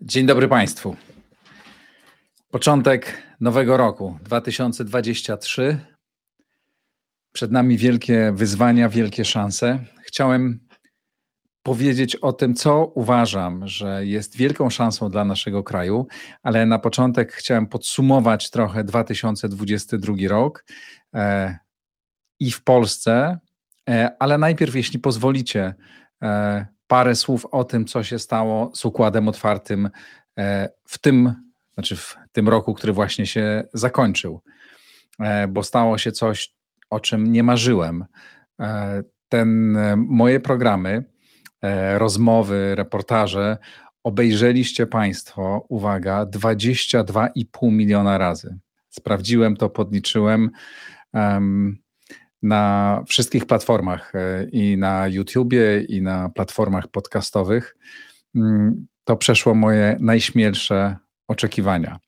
Dzień dobry Państwu. Początek nowego roku 2023. Przed nami wielkie wyzwania, wielkie szanse. Chciałem powiedzieć o tym, co uważam, że jest wielką szansą dla naszego kraju, ale na początek chciałem podsumować trochę 2022 rok e, i w Polsce, e, ale najpierw, jeśli pozwolicie, e, parę słów o tym, co się stało z układem otwartym e, w tym, znaczy w tym roku, który właśnie się zakończył, e, bo stało się coś, o czym nie marzyłem. E, ten, moje programy, rozmowy, reportaże obejrzeliście Państwo, uwaga, 22,5 miliona razy. Sprawdziłem to, podliczyłem. Um, na wszystkich platformach e, i na YouTubie, i na platformach podcastowych. Mm, to przeszło moje najśmielsze oczekiwania.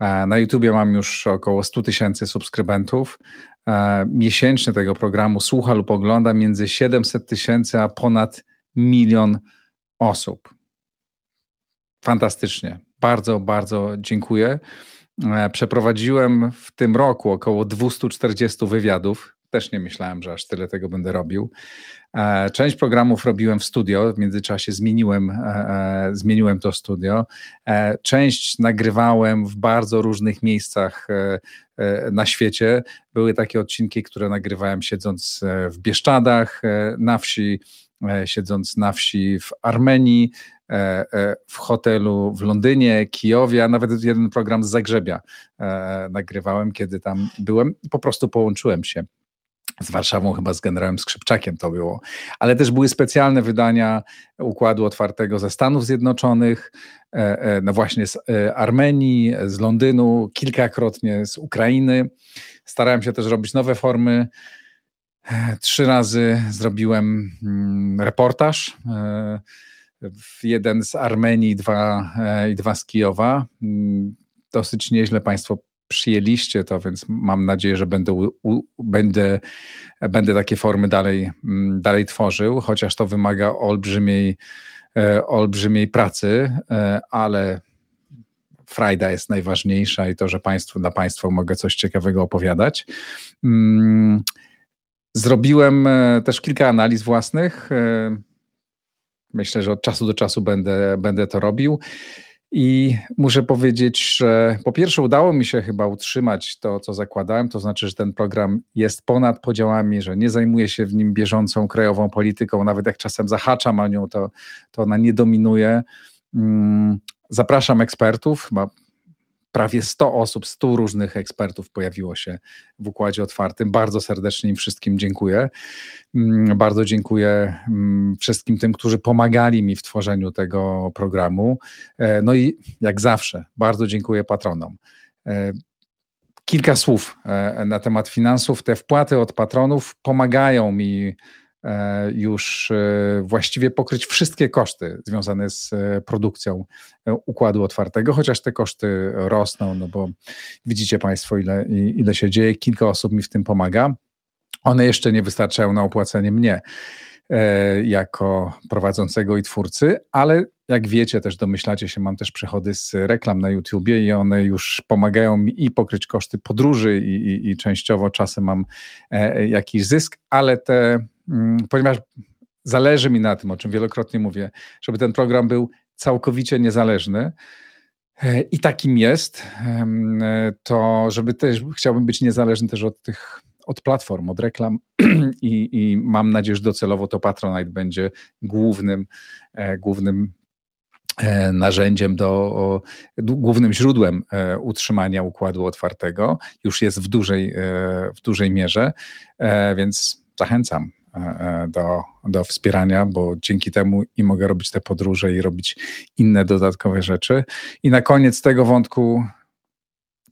E, na YouTubie mam już około 100 tysięcy subskrybentów. E, miesięcznie tego programu słucha lub ogląda między 700 tysięcy a ponad milion osób. Fantastycznie. Bardzo, bardzo dziękuję. Przeprowadziłem w tym roku około 240 wywiadów też nie myślałem, że aż tyle tego będę robił. E, część programów robiłem w studio, w międzyczasie zmieniłem, e, e, zmieniłem to studio. Część nagrywałem w bardzo różnych miejscach na świecie. Były takie odcinki, które nagrywałem siedząc w Bieszczadach, na wsi, siedząc na wsi w Armenii, w hotelu w Londynie, Kijowie, a nawet jeden program z Zagrzebia nagrywałem, kiedy tam byłem. Po prostu połączyłem się z Warszawą, chyba z generałem Skrzypczakiem to było, ale też były specjalne wydania Układu Otwartego ze Stanów Zjednoczonych, e, e, no właśnie z e, Armenii, z Londynu, kilkakrotnie z Ukrainy. Starałem się też robić nowe formy. Trzy razy zrobiłem mm, reportaż. Jeden z Armenii, dwa, i dwa z Kijowa. Mm, dosyć nieźle Państwo przyjęliście to, więc mam nadzieję, że będę, u, będę, będę takie formy dalej, mm, dalej tworzył, chociaż to wymaga olbrzymiej, e, olbrzymiej pracy, e, ale frajda jest najważniejsza i to, że państwu, dla Państwa mogę coś ciekawego opowiadać. Zrobiłem e, też kilka analiz własnych. Myślę, że od czasu do czasu będę, będę to robił. I muszę powiedzieć, że po pierwsze udało mi się chyba utrzymać to, co zakładałem, to znaczy, że ten program jest ponad podziałami, że nie zajmuje się w nim bieżącą krajową polityką, nawet jak czasem zahaczam o nią, to, to ona nie dominuje. Mm, zapraszam ekspertów, chyba prawie 100 osób, 100 różnych ekspertów pojawiło się w Układzie Otwartym. Bardzo serdecznie im wszystkim dziękuję. Mm, bardzo dziękuję mm, wszystkim tym, którzy pomagali mi w tworzeniu tego programu. E, no i jak zawsze, bardzo dziękuję patronom. E, kilka słów e, na temat finansów. Te wpłaty od patronów pomagają mi już e, właściwie pokryć wszystkie koszty związane z e, produkcją układu otwartego, chociaż te koszty rosną, no bo widzicie Państwo, ile, ile się dzieje. Kilka osób mi w tym pomaga. One jeszcze nie wystarczają na opłacenie mnie jako prowadzącego i twórcy, ale jak wiecie, też domyślacie się, mam też przychody z reklam na YouTubie i one już pomagają mi i pokryć koszty podróży i, i, i częściowo czasem mam jakiś zysk, ale te ponieważ zależy mi na tym, o czym wielokrotnie mówię, żeby ten program był całkowicie niezależny. E, I takim jest, to żeby też chciałbym być niezależny też od tych, od platform, od reklam i, i mam nadzieję, że docelowo to Patronite będzie głównym, e, głównym e, narzędziem do, głównym źródłem utrzymania układu otwartego. Już jest w dużej, w dużej mierze, więc zachęcam. E, e, do, do wspierania, bo dzięki temu i mogę robić te podróże i robić inne dodatkowe rzeczy. I na koniec tego wątku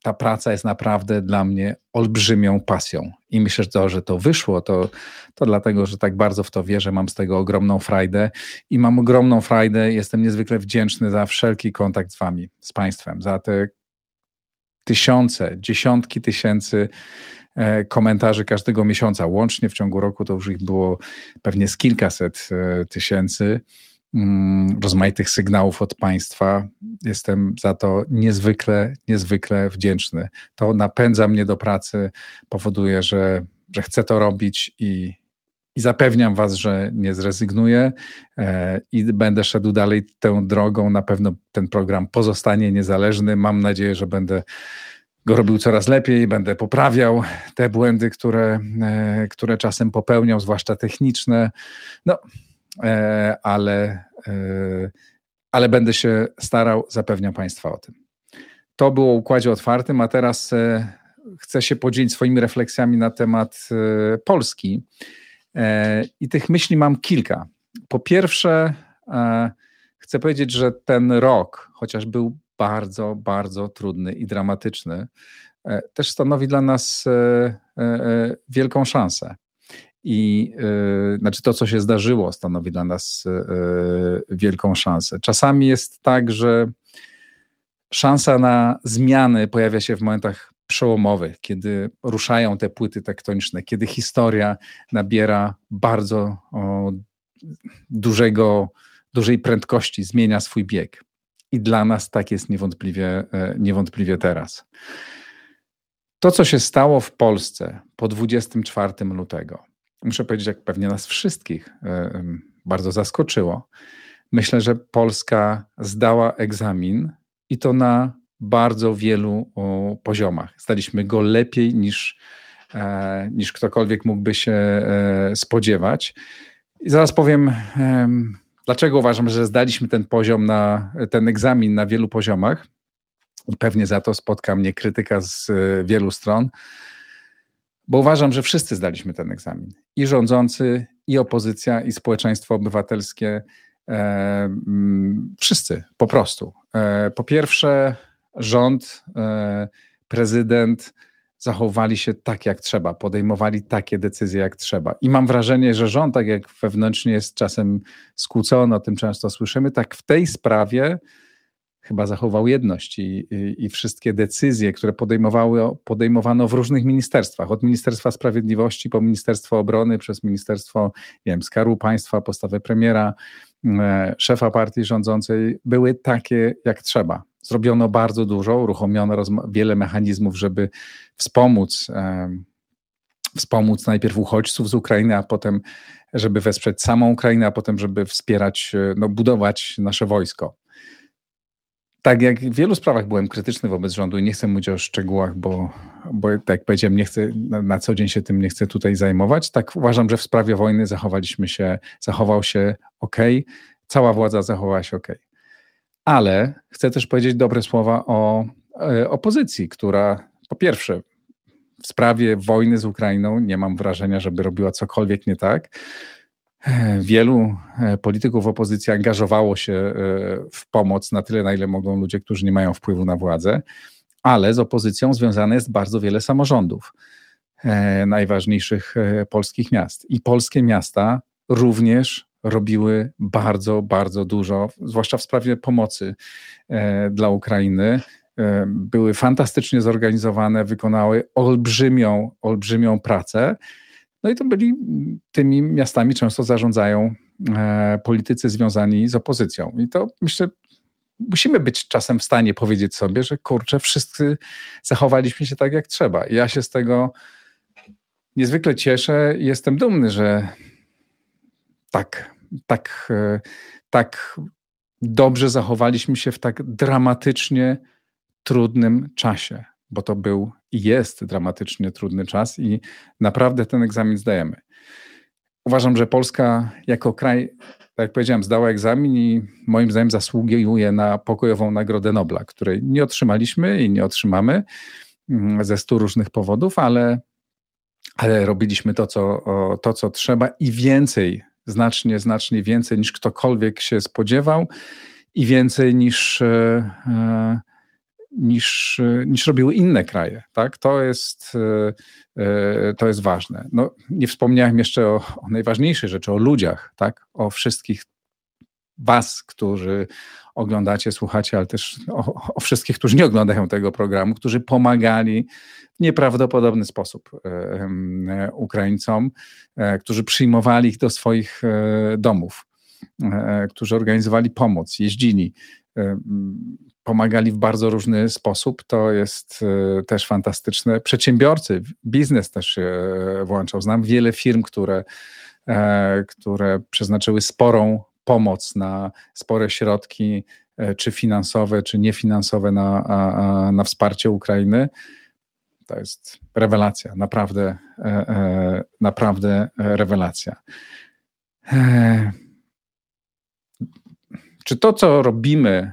ta praca jest naprawdę dla mnie olbrzymią pasją. I myślę, że to, że to wyszło, to, to dlatego, że tak bardzo w to wierzę, mam z tego ogromną frajdę i mam ogromną frajdę. Jestem niezwykle wdzięczny za wszelki kontakt z Wami, z Państwem, za te tysiące, dziesiątki tysięcy komentarzy każdego miesiąca. Łącznie w ciągu roku to już ich było pewnie z kilkaset e, tysięcy. Mm, rozmaitych sygnałów od państwa. Jestem za to niezwykle, niezwykle wdzięczny. To napędza mnie do pracy, powoduje, że, że chcę to robić i, i zapewniam Was, że nie zrezygnuję e, i będę szedł dalej tą drogą. Na pewno ten program pozostanie niezależny. Mam nadzieję, że będę go robił coraz lepiej, będę poprawiał te błędy, które, e, które czasem popełniał, zwłaszcza techniczne. No, E, ale, e, ale będę się starał, zapewniam Państwa o tym. To było o układzie otwartym, a teraz chcę się podzielić swoimi refleksjami na temat Polski. I tych myśli mam kilka. Po pierwsze, chcę powiedzieć, że ten rok, chociaż był bardzo, bardzo trudny i dramatyczny, też stanowi dla nas wielką szansę. I znaczy to, co się zdarzyło, stanowi dla nas wielką szansę. Czasami jest tak, że szansa na zmiany pojawia się w momentach przełomowych, kiedy ruszają te płyty tektoniczne, kiedy historia nabiera bardzo o, dużego, dużej prędkości, zmienia swój bieg. I dla nas tak jest niewątpliwie, niewątpliwie teraz. To, co się stało w Polsce po 24 lutego, muszę powiedzieć, jak pewnie nas wszystkich e, bardzo zaskoczyło. Myślę, że Polska zdała egzamin i to na bardzo wielu poziomach. Zdaliśmy go lepiej niż, e, niż ktokolwiek mógłby się e, spodziewać. I zaraz powiem, dlaczego uważam, że zdaliśmy ten poziom na ten egzamin na wielu poziomach. Pewnie za to spotka mnie krytyka z wielu stron bo uważam, że wszyscy zdaliśmy ten egzamin. I rządzący, i opozycja, i społeczeństwo obywatelskie. E, mm, wszyscy, po prostu. E, po pierwsze, rząd, e, prezydent zachowali się tak, jak trzeba, podejmowali takie decyzje, jak trzeba. I mam wrażenie, że rząd, tak jak wewnętrznie jest czasem skłócony, o tym często słyszymy, tak w tej sprawie chyba zachował jedność i, i, i, wszystkie decyzje, które podejmowały, podejmowano w różnych ministerstwach, od Ministerstwa Sprawiedliwości po Ministerstwo Obrony, przez Ministerstwo nie wiem, Skarbu Państwa, postawę premiera, e, szefa partii rządzącej, były takie jak trzeba. Zrobiono bardzo dużo, uruchomiono wiele mechanizmów, żeby wspomóc, e, wspomóc najpierw uchodźców z Ukrainy, a potem, żeby wesprzeć samą Ukrainę, a potem, żeby wspierać, e, no, budować nasze wojsko. Tak, jak w wielu sprawach byłem krytyczny wobec rządu i nie chcę mówić o szczegółach, bo, bo tak jak powiedziałem, nie chcę, na, na, co dzień się tym nie chcę tutaj zajmować. Tak uważam, że w sprawie wojny zachowaliśmy się, zachował się ok, cała władza zachowała się ok. Ale chcę też powiedzieć dobre słowa o e, opozycji, która po pierwsze w sprawie wojny z Ukrainą nie mam wrażenia, żeby robiła cokolwiek nie tak. Wielu e, polityków opozycji angażowało się e, w pomoc na tyle, na ile mogą ludzie, którzy nie mają wpływu na władzę, ale z opozycją związane jest bardzo wiele samorządów e, najważniejszych polskich miast. I polskie miasta również robiły bardzo, bardzo dużo, zwłaszcza w sprawie pomocy dla Ukrainy. Były fantastycznie zorganizowane, wykonały olbrzymią, olbrzymią pracę. No i to byli tymi miastami często zarządzają e, politycy związani z opozycją. I to myślę, musimy być czasem w stanie powiedzieć sobie, że kurczę, wszyscy zachowaliśmy się tak jak trzeba. I ja się z tego niezwykle cieszę i jestem dumny, że tak, tak, e, tak dobrze zachowaliśmy się w tak dramatycznie trudnym czasie bo to był i jest dramatycznie trudny czas i naprawdę ten egzamin zdajemy. Uważam, że Polska jako kraj, tak jak powiedziałem, zdała egzamin i moim zdaniem zasługuje na pokojową Nagrodę Nobla, której nie otrzymaliśmy i nie otrzymamy mm, ze stu różnych powodów, ale, ale robiliśmy to co, to, co trzeba i więcej, znacznie, znacznie więcej niż ktokolwiek się spodziewał i więcej niż, e, e, niż, niż robiły inne kraje. Tak? To, jest, to jest ważne. No, nie wspomniałem jeszcze o, o najważniejszej rzeczy, o ludziach, tak? o wszystkich Was, którzy oglądacie, słuchacie, ale też o, o, wszystkich, którzy nie oglądają tego programu, którzy pomagali w nieprawdopodobny sposób e, e, Ukraińcom, e, którzy przyjmowali ich do swoich domów, którzy organizowali pomoc, jeździli, pomagali w bardzo różny sposób. To jest też fantastyczne. Przedsiębiorcy, biznes też się włączał. Znam wiele firm, które, które przeznaczyły sporą pomoc na spore środki, e, czy finansowe, czy niefinansowe na, na wsparcie Ukrainy. To jest rewelacja, naprawdę, e, e, naprawdę rewelacja. Czy to, co robimy,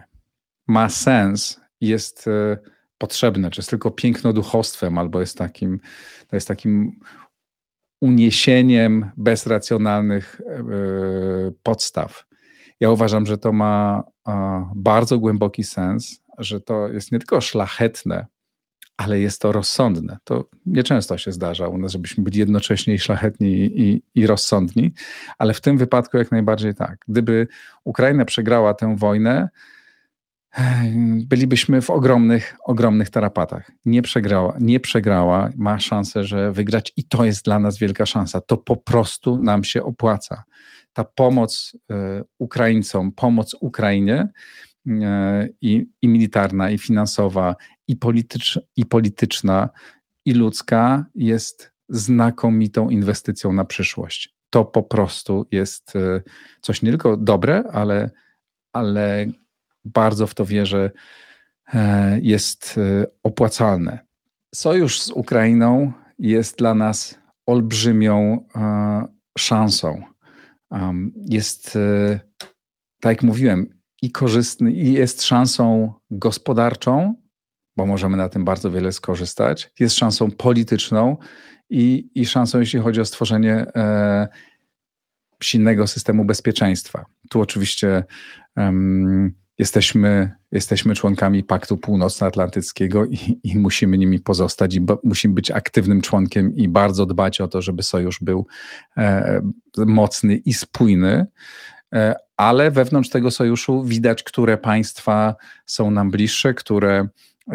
ma sens, jest potrzebne, czy jest tylko pięknoduchostwem, albo jest takim, to jest takim uniesieniem bez racjonalnych podstaw. Ja uważam, że to ma bardzo głęboki sens, że to jest nie tylko szlachetne, ale jest to rozsądne. To nieczęsto się zdarza u nas, żebyśmy byli jednocześnie i szlachetni i, i rozsądni, ale w tym wypadku jak najbardziej tak. Gdyby Ukraina przegrała tę wojnę, bylibyśmy w ogromnych, ogromnych tarapatach. Nie przegrała, nie przegrała, ma szansę, że wygrać i to jest dla nas wielka szansa. To po prostu nam się opłaca. Ta pomoc e, Ukraińcom, pomoc Ukrainie e, i, i militarna, i finansowa, i, politycz, i polityczna, i ludzka jest znakomitą inwestycją na przyszłość. To po prostu jest e, coś nie tylko dobre, ale, ale bardzo w to wierzę, jest opłacalne. Sojusz z Ukrainą jest dla nas olbrzymią szansą. Jest, tak jak mówiłem, i korzystny, i jest szansą gospodarczą, bo możemy na tym bardzo wiele skorzystać. Jest szansą polityczną i, i szansą, jeśli chodzi o stworzenie e, silnego systemu bezpieczeństwa. Tu oczywiście um, jesteśmy, jesteśmy członkami Paktu Północnoatlantyckiego i, i musimy nimi pozostać i bo, musimy być aktywnym członkiem i bardzo dbać o to, żeby sojusz był e, mocny i spójny. E, ale wewnątrz tego sojuszu widać, które państwa są nam bliższe, które,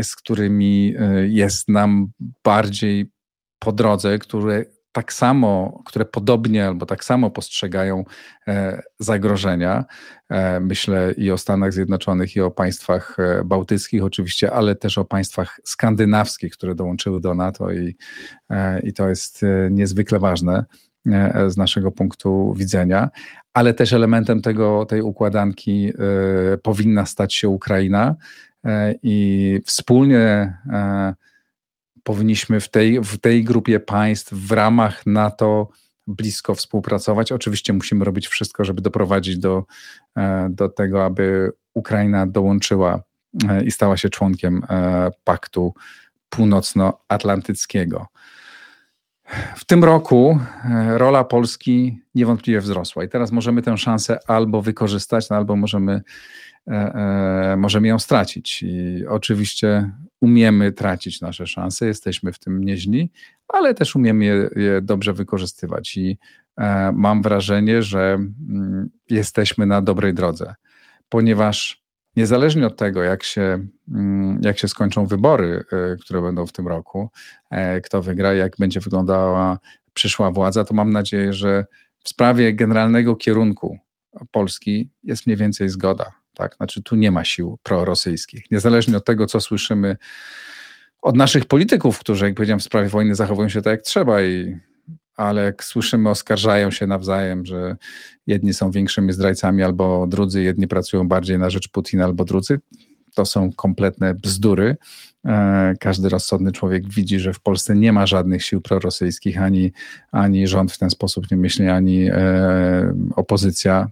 z którymi e, jest nam bardziej po drodze, które tak samo, które podobnie albo tak samo postrzegają e, zagrożenia. E, myślę i o Stanach Zjednoczonych, i o państwach e, bałtyckich oczywiście, ale też o państwach skandynawskich, które dołączyły do NATO i, i to jest niezwykle ważne z naszego punktu widzenia, ale też elementem tego, tej układanki powinna stać się Ukraina i wspólnie powinniśmy w tej, w tej grupie państw w ramach NATO blisko współpracować. Oczywiście musimy robić wszystko, żeby doprowadzić do, e, do tego, aby Ukraina dołączyła e, i stała się członkiem e, Paktu Północnoatlantyckiego. W tym roku rola Polski niewątpliwie wzrosła i teraz możemy tę szansę albo wykorzystać, no albo możemy E, e, możemy ją stracić. I oczywiście umiemy tracić nasze szanse, jesteśmy w tym nieźli, ale też umiemy je, je dobrze wykorzystywać. I e, mam wrażenie, że mm, jesteśmy na dobrej drodze, ponieważ niezależnie od tego, jak się, mm, jak się skończą wybory, które będą w tym roku, kto wygra, jak będzie wyglądała przyszła władza, to mam nadzieję, że w sprawie generalnego kierunku Polski jest mniej więcej zgoda tak? Znaczy tu nie ma sił prorosyjskich. Niezależnie od tego, co słyszymy od naszych polityków, którzy, jak powiedziałem, w sprawie wojny zachowują się tak, jak trzeba i ale jak słyszymy, oskarżają się nawzajem, że jedni są większymi zdrajcami albo drudzy, jedni pracują bardziej na rzecz Putina albo drudzy. To są kompletne bzdury. E, każdy rozsądny człowiek widzi, że w Polsce nie ma żadnych sił prorosyjskich, ani, ani rząd w ten sposób nie myśli, ani e, opozycja,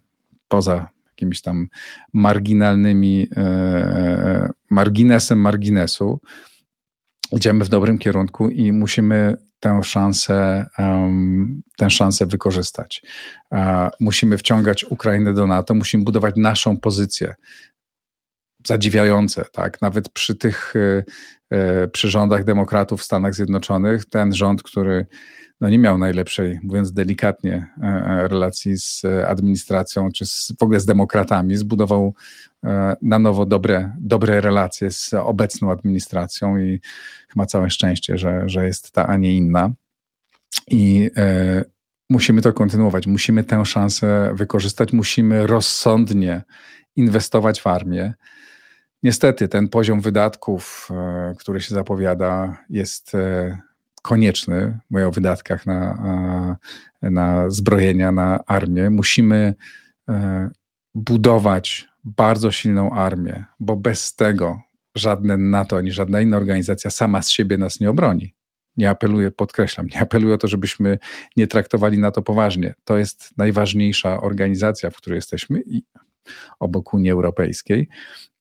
poza jakimiś tam marginalnymi, e, e, marginesem marginesu. Idziemy w dobrym kierunku i musimy tę szansę, tę szansę wykorzystać. Musimy wciągać Ukrainę do NATO, musimy budować naszą pozycję zadziwiające, tak? Nawet przy tych przy rządach demokratów w Stanach Zjednoczonych, ten rząd, który no nie miał najlepszej, mówiąc delikatnie, relacji z administracją, czy z, w ogóle z demokratami, zbudował na nowo dobre, dobre relacje z obecną administracją i ma całe szczęście, że, że jest ta, a nie inna. I e, musimy to kontynuować. Musimy tę szansę wykorzystać, musimy rozsądnie inwestować w armię. Niestety ten poziom wydatków, e, który się zapowiada, jest e, konieczny. Mówię o wydatkach na, na zbrojenia, na armię. Musimy e, budować bardzo silną armię, bo bez tego żadne NATO ani żadna inna organizacja sama z siebie nas nie obroni. Nie apeluję, podkreślam, nie apeluję o to, żebyśmy nie traktowali NATO poważnie. To jest najważniejsza organizacja, w której jesteśmy i obok Unii Europejskiej,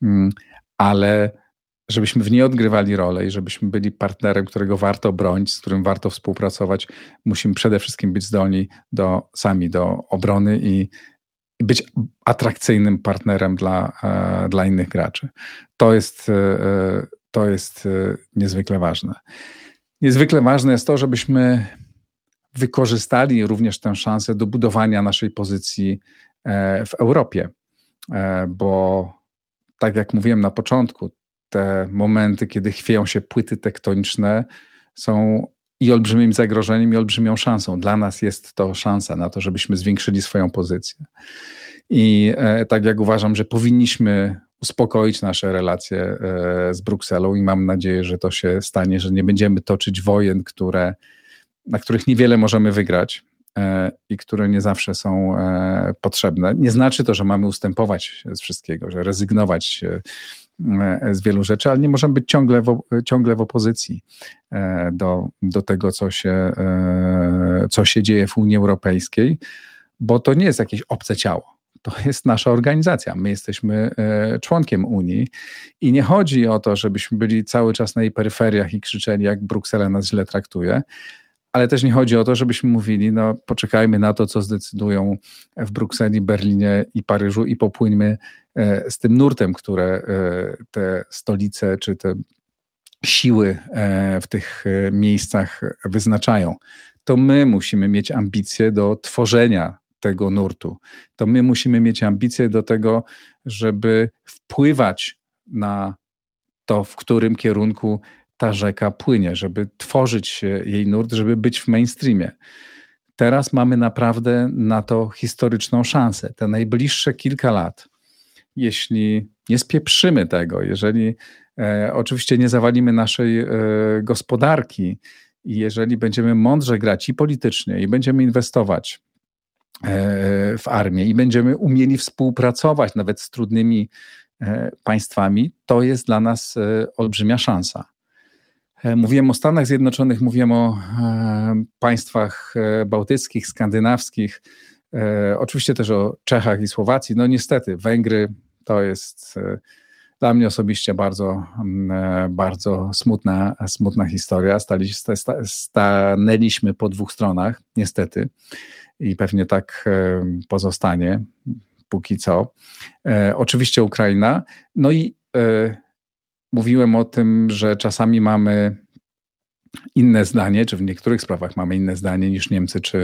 mm, ale żebyśmy w niej odgrywali rolę i żebyśmy byli partnerem, którego warto bronić, z którym warto współpracować, musimy przede wszystkim być zdolni do, sami do obrony i, i być atrakcyjnym partnerem dla, e, dla innych graczy. To jest, e, e, to jest niezwykle ważne. Niezwykle ważne jest to, żebyśmy wykorzystali również tę szansę do budowania naszej pozycji w Europie, bo tak jak mówiłem na początku, te momenty, kiedy chwieją się płyty tektoniczne, są i olbrzymim zagrożeniem, i olbrzymią szansą. Dla nas jest to szansa na to, żebyśmy zwiększyli swoją pozycję. I e, tak jak uważam, że powinniśmy uspokoić nasze relacje e, z Brukselą i mam nadzieję, że to się stanie, że nie będziemy toczyć wojen, które, na których niewiele możemy wygrać e, i które nie zawsze są e, potrzebne. Nie znaczy to, że mamy ustępować z wszystkiego, że rezygnować E, z wielu rzeczy, ale nie możemy być ciągle w, ciągle w opozycji e, do, do tego, co się, e, co się dzieje w Unii Europejskiej, bo to nie jest jakieś obce ciało. To jest nasza organizacja. My jesteśmy członkiem Unii i nie chodzi o to, żebyśmy byli cały czas na jej peryferiach i krzyczeli, jak Bruksela nas źle traktuje, ale też nie chodzi o to, żebyśmy mówili, no poczekajmy na to, co zdecydują w Brukseli, Berlinie i Paryżu i popłyńmy e, z tym nurtem, które e, te stolice czy te siły e, w tych miejscach wyznaczają. To my musimy mieć ambicje do tworzenia tego nurtu. To my musimy mieć ambicje do tego, żeby wpływać na to, w którym kierunku ta rzeka płynie, żeby tworzyć jej nurt, żeby być w mainstreamie. Teraz mamy naprawdę na to historyczną szansę. Te najbliższe kilka lat, jeśli nie spieprzymy tego, jeżeli e, oczywiście nie zawalimy naszej e, gospodarki i jeżeli będziemy mądrze grać i politycznie, i będziemy inwestować e, w armię, i będziemy umieli współpracować nawet z trudnymi e, państwami, to jest dla nas e, olbrzymia szansa. E, mówiłem o Stanach Zjednoczonych, mówiłem o e, państwach e, bałtyckich, skandynawskich, oczywiście też o Czechach i Słowacji. No niestety, Węgry to jest dla mnie osobiście bardzo, bardzo smutna, smutna historia. Stali, stanęliśmy po dwóch stronach, niestety, i pewnie tak pozostanie póki co. Oczywiście Ukraina. No i mówiłem o tym, że czasami mamy inne zdanie, czy w niektórych sprawach mamy inne zdanie niż Niemcy czy,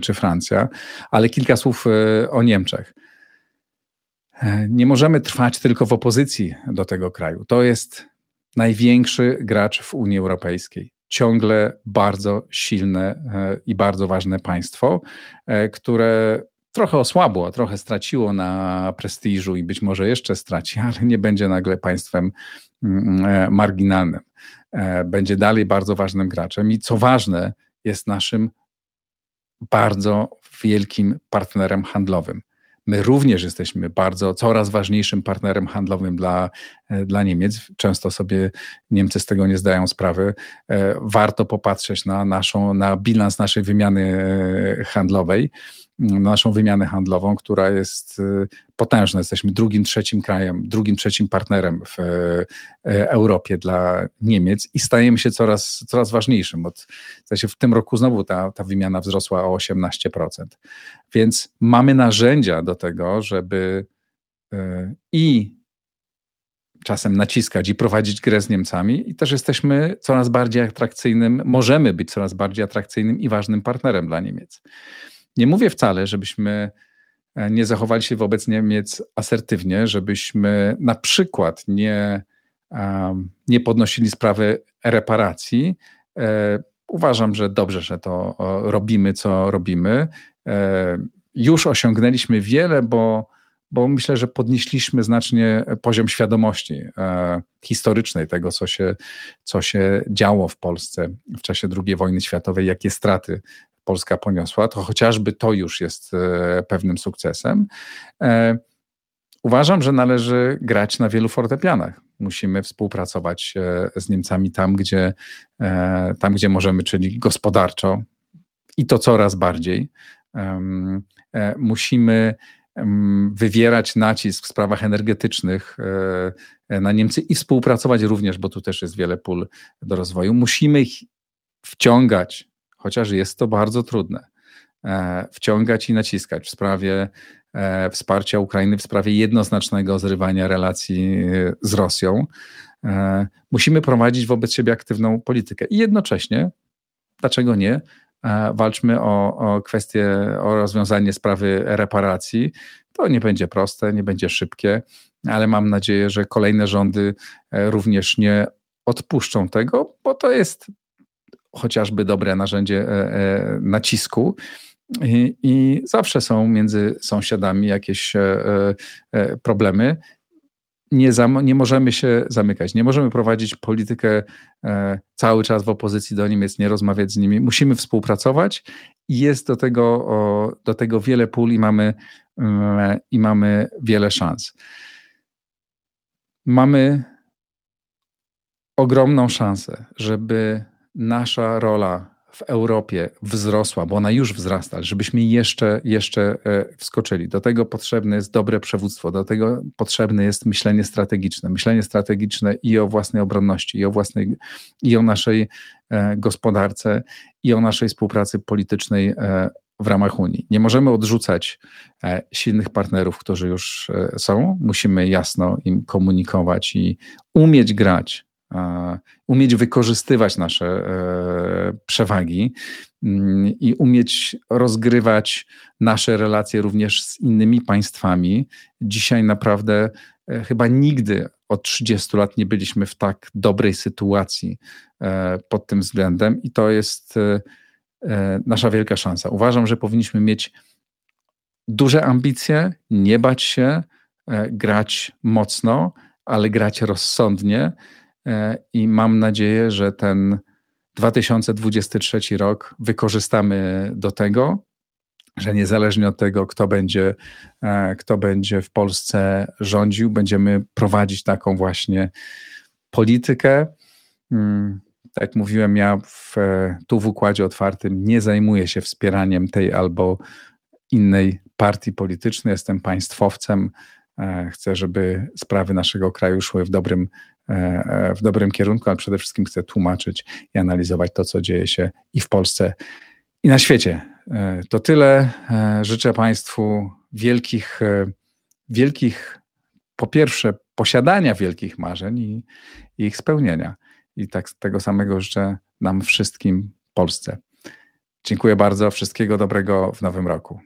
czy Francja, ale kilka słów e, o Niemczech. E, nie możemy trwać tylko w opozycji do tego kraju. To jest największy gracz w Unii Europejskiej. Ciągle bardzo silne e, i bardzo ważne państwo, które trochę osłabło, trochę straciło na prestiżu i być może jeszcze straci, ale nie będzie nagle państwem mm, e, marginalnym. E, będzie dalej bardzo ważnym graczem i co ważne, jest naszym bardzo wielkim partnerem handlowym. My również jesteśmy bardzo, coraz ważniejszym partnerem handlowym dla, e, dla Niemiec. Często sobie Niemcy z tego nie zdają sprawy. Warto popatrzeć na naszą, na bilans naszej wymiany handlowej naszą wymianę handlową, która jest y, potężna. Jesteśmy drugim, trzecim krajem, drugim, trzecim partnerem w e, Europie dla Niemiec i stajemy się coraz, coraz ważniejszym. Od, w, w tym roku znowu ta, ta wymiana wzrosła o 18%. Więc mamy narzędzia do tego, żeby e, i czasem naciskać i prowadzić grę z Niemcami i też jesteśmy coraz bardziej atrakcyjnym, możemy być coraz bardziej atrakcyjnym i ważnym partnerem dla Niemiec. Nie mówię wcale, żebyśmy e, nie zachowali się wobec Niemiec asertywnie, żebyśmy na przykład nie, nie podnosili sprawy reparacji. E, uważam, że dobrze, że to robimy, co robimy. E, już osiągnęliśmy wiele, bo bo myślę, że podnieśliśmy znacznie poziom świadomości historycznej tego, co się, co się działo w Polsce w czasie II wojny światowej, jakie straty Polska poniosła, to chociażby to już jest e, pewnym sukcesem. E, uważam, że należy grać na wielu fortepianach. Musimy współpracować e, z Niemcami tam, gdzie, tam, gdzie możemy, czyli gospodarczo i to coraz bardziej. Musimy wywierać nacisk w sprawach energetycznych na Niemcy i współpracować również, bo tu też jest wiele pól do rozwoju. Musimy ich wciągać, chociaż jest to bardzo trudne, e, wciągać i naciskać w sprawie wsparcia Ukrainy, w sprawie jednoznacznego zrywania relacji z Rosją. Musimy prowadzić wobec siebie aktywną politykę i jednocześnie, dlaczego nie, walczmy o, o kwestię, o rozwiązanie sprawy reparacji. To nie będzie proste, nie będzie szybkie, ale mam nadzieję, że kolejne rządy e, również nie odpuszczą tego, bo to jest chociażby dobre narzędzie e, e, nacisku. I, I, zawsze są między sąsiadami jakieś problemy nie, nie możemy się zamykać, nie możemy prowadzić politykę e, cały czas w opozycji do Niemiec, nie rozmawiać z nimi. Musimy współpracować i jest do tego, do tego wiele pól i mamy, e, i mamy wiele szans. Mamy ogromną szansę, żeby nasza rola w Europie wzrosła, bo ona już wzrasta, żebyśmy jeszcze, jeszcze e, wskoczyli. Do tego potrzebne jest dobre przywództwo, do tego potrzebne jest myślenie strategiczne. Myślenie strategiczne i o własnej obronności, i o własnej, i o naszej e, gospodarce, i o naszej współpracy politycznej e, w ramach Unii. Nie możemy odrzucać silnych partnerów, którzy już są. Musimy jasno im komunikować i umieć grać umieć wykorzystywać nasze e, przewagi mm, i umieć rozgrywać nasze relacje również z innymi państwami. Dzisiaj naprawdę e, chyba nigdy od 30 lat nie byliśmy w tak dobrej sytuacji e, pod tym względem i to jest nasza wielka szansa. Uważam, że powinniśmy mieć duże ambicje, nie bać się, grać mocno, ale grać rozsądnie E, i mam nadzieję, że ten 2023 rok wykorzystamy do tego, że niezależnie od tego, kto będzie, e, kto będzie w Polsce rządził, będziemy prowadzić taką właśnie politykę. Mm, tak jak mówiłem, ja w, tu w Układzie Otwartym nie zajmuję się wspieraniem tej albo innej partii politycznej. Jestem państwowcem. E, chcę, żeby sprawy naszego kraju szły w dobrym E, e, w dobrym kierunku, ale przede wszystkim chcę tłumaczyć i analizować to, co dzieje się i w Polsce, i na świecie. E, to tyle. Życzę Państwu wielkich, wielkich, po pierwsze, posiadania wielkich marzeń i, i ich spełnienia. I tak tego samego życzę nam wszystkim Polsce. Dziękuję bardzo. Wszystkiego dobrego w nowym roku.